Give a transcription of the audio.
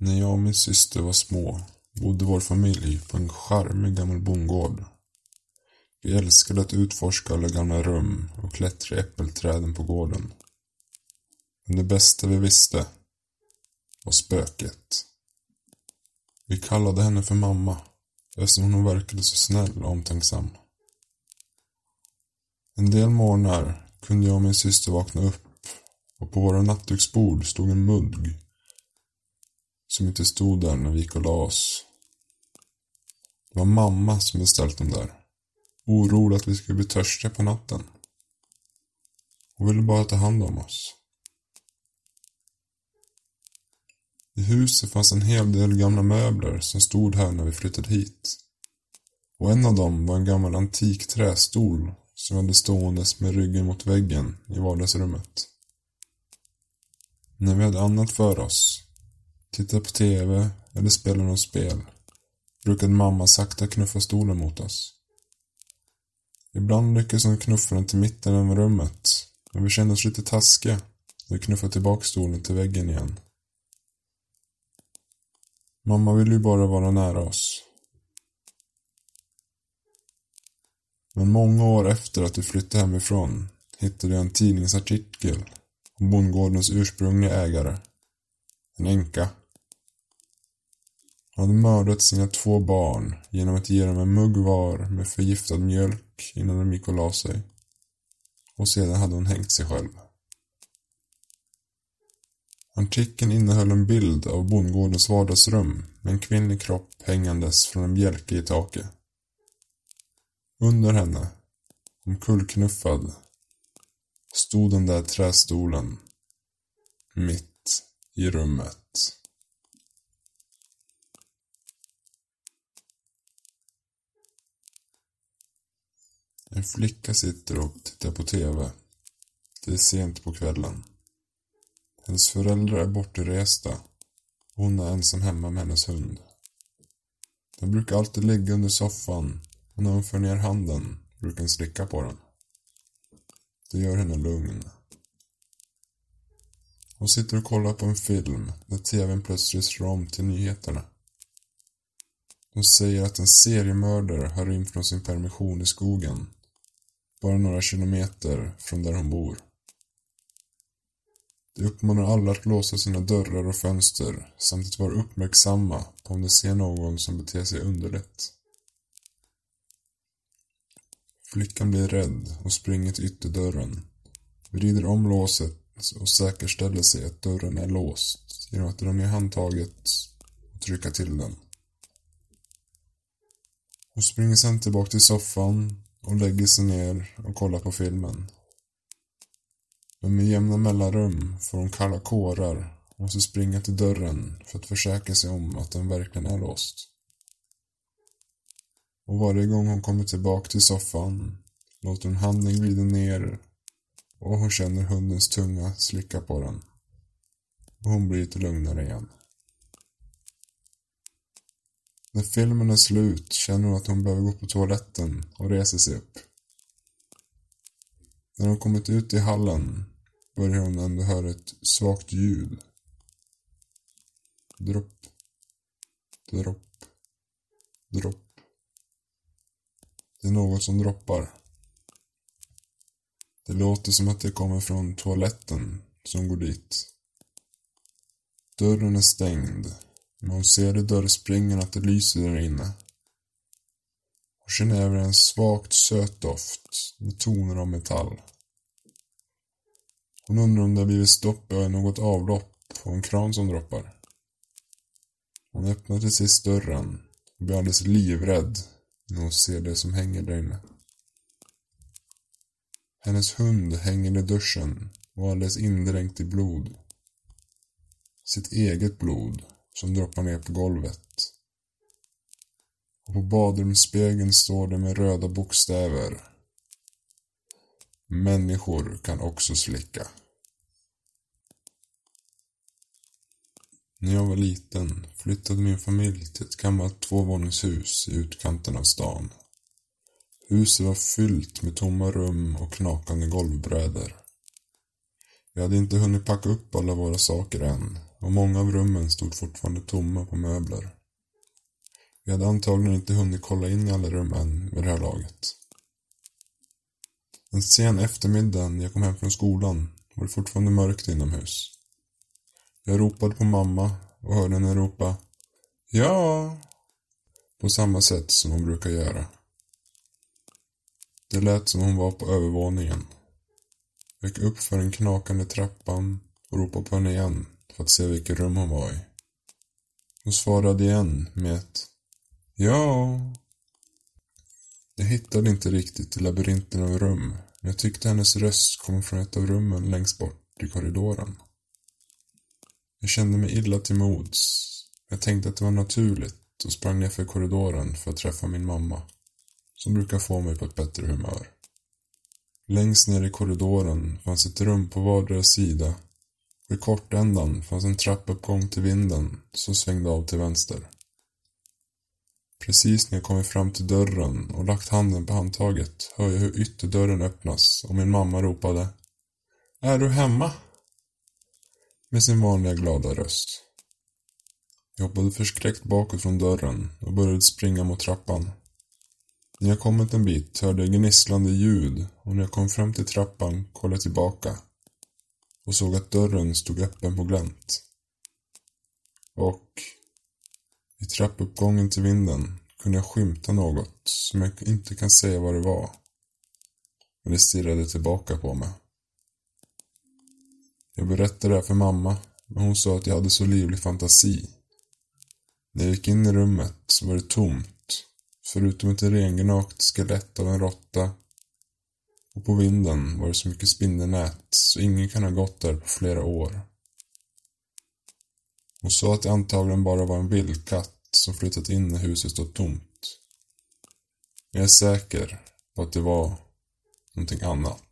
När jag och min syster var små bodde vår familj på en charmig gammal bondgård. Vi älskade att utforska alla gamla rum och klättra i äppelträden på gården. Men det bästa vi visste var spöket. Vi kallade henne för mamma eftersom hon verkade så snäll och omtänksam. En del morgnar kunde jag och min syster vakna upp och på våra nattduksbord stod en mugg som inte stod där när vi gick och la oss. Det var mamma som beställt dem där. Orolig att vi skulle bli törstiga på natten. Hon ville bara ta hand om oss. I huset fanns en hel del gamla möbler som stod här när vi flyttade hit. Och en av dem var en gammal antik trästol som hade ståendes med ryggen mot väggen i vardagsrummet. När vi hade annat för oss, Tittar på TV eller spelar något spel, brukade mamma sakta knuffa stolen mot oss. Ibland lyckades hon knuffa den till mitten av rummet, men vi kände oss lite taskiga och vi knuffade tillbaka stolen till väggen igen. Mamma ville ju bara vara nära oss. Men många år efter att vi flyttade hemifrån hittade jag en tidningsartikel om bondgårdens ursprungliga ägare. En änka. Hon hade mördat sina två barn genom att ge dem en mugg var med förgiftad mjölk innan de gick och la sig. Och sedan hade hon hängt sig själv. Artikeln innehöll en bild av bondgårdens vardagsrum med en kvinnlig kropp hängandes från en bjälke i taket. Under henne, omkullknuffad, stod den där trästolen. Mitt i rummet. En flicka sitter och tittar på TV. Det är sent på kvällen. Hennes föräldrar är bortresta och hon är ensam hemma med hennes hund. Den brukar alltid ligga under soffan och när hon för ner handen brukar hon slicka på den. Det gör henne lugn. Hon sitter och kollar på en film när tvn plötsligt slår om till nyheterna. De säger att en seriemördare har rymt från sin permission i skogen. Bara några kilometer från där hon bor. De uppmanar alla att låsa sina dörrar och fönster samt att vara uppmärksamma på om de ser någon som beter sig underligt. Flickan blir rädd och springer till ytterdörren, vrider om låset och säkerställer sig att dörren är låst genom att dra ner handtaget och trycka till den. Hon springer sen tillbaka till soffan och lägger sig ner och kollar på filmen. Men med jämna mellanrum får hon kalla kårar och måste springa till dörren för att försäkra sig om att den verkligen är låst. Och varje gång hon kommer tillbaka till soffan låter hon handen glida ner och hon känner hundens tunga slicka på den. Och hon blir lite lugnare igen. När filmen är slut känner hon att hon behöver gå på toaletten och reser sig upp. När hon kommit ut i hallen börjar hon ändå höra ett svagt ljud. Dropp, dropp, dropp. Det är något som droppar. Det låter som att det kommer från toaletten som går dit. Dörren är stängd, men hon ser i dörrspringan att det lyser där inne. Hon känner även en svagt söt doft med toner av metall. Hon undrar om det har blivit stopp i något avlopp och en kran som droppar. Hon öppnar till sist dörren och blir alldeles livrädd när hon ser det som hänger där inne. Hennes hund hänger i duschen och alldeles indränkt i blod. Sitt eget blod som droppar ner på golvet. Och på badrumsspegeln står det med röda bokstäver. Människor kan också slicka. När jag var liten flyttade min familj till ett gammalt tvåvåningshus i utkanten av stan. Huset var fyllt med tomma rum och knakande golvbrädor. Vi hade inte hunnit packa upp alla våra saker än och många av rummen stod fortfarande tomma på möbler. Vi hade antagligen inte hunnit kolla in i alla rum än vid det här laget. En sen eftermiddag när jag kom hem från skolan var det fortfarande mörkt inomhus. Jag ropade på mamma och hörde henne ropa Ja! På samma sätt som hon brukar göra. Det lät som hon var på övervåningen. Jag gick upp för den knakande trappan och ropade på henne igen för att se vilket rum hon var i. Hon svarade igen med ett Ja. Jag hittade inte riktigt i labyrinten av rum, men jag tyckte hennes röst kom från ett av rummen längst bort i korridoren. Jag kände mig illa till mods. Jag tänkte att det var naturligt och sprang ner för korridoren för att träffa min mamma, som brukar få mig på ett bättre humör. Längst ner i korridoren fanns ett rum på vardera sida vid i kortändan fanns en trappuppgång till vinden som svängde av till vänster. Precis när jag kommit fram till dörren och lagt handen på handtaget hör jag hur ytterdörren öppnas och min mamma ropade Är du hemma? Med sin vanliga glada röst. Jag hoppade förskräckt bakåt från dörren och började springa mot trappan. När jag kommit en bit hörde jag gnisslande ljud och när jag kom fram till trappan kollade jag tillbaka och såg att dörren stod öppen på glänt. Och i trappuppgången till vinden kunde jag skymta något som jag inte kan säga vad det var. Men det stirrade tillbaka på mig. Jag berättade det här för mamma, men hon sa att jag hade så livlig fantasi. När jag gick in i rummet så var det tomt, förutom ett rengnakt skelett av en råtta. Och på vinden var det så mycket spindelnät så ingen kan ha gått där på flera år. Hon sa att det antagligen bara var en vildkatt som flyttat in när huset stod tomt. Men jag är säker på att det var någonting annat.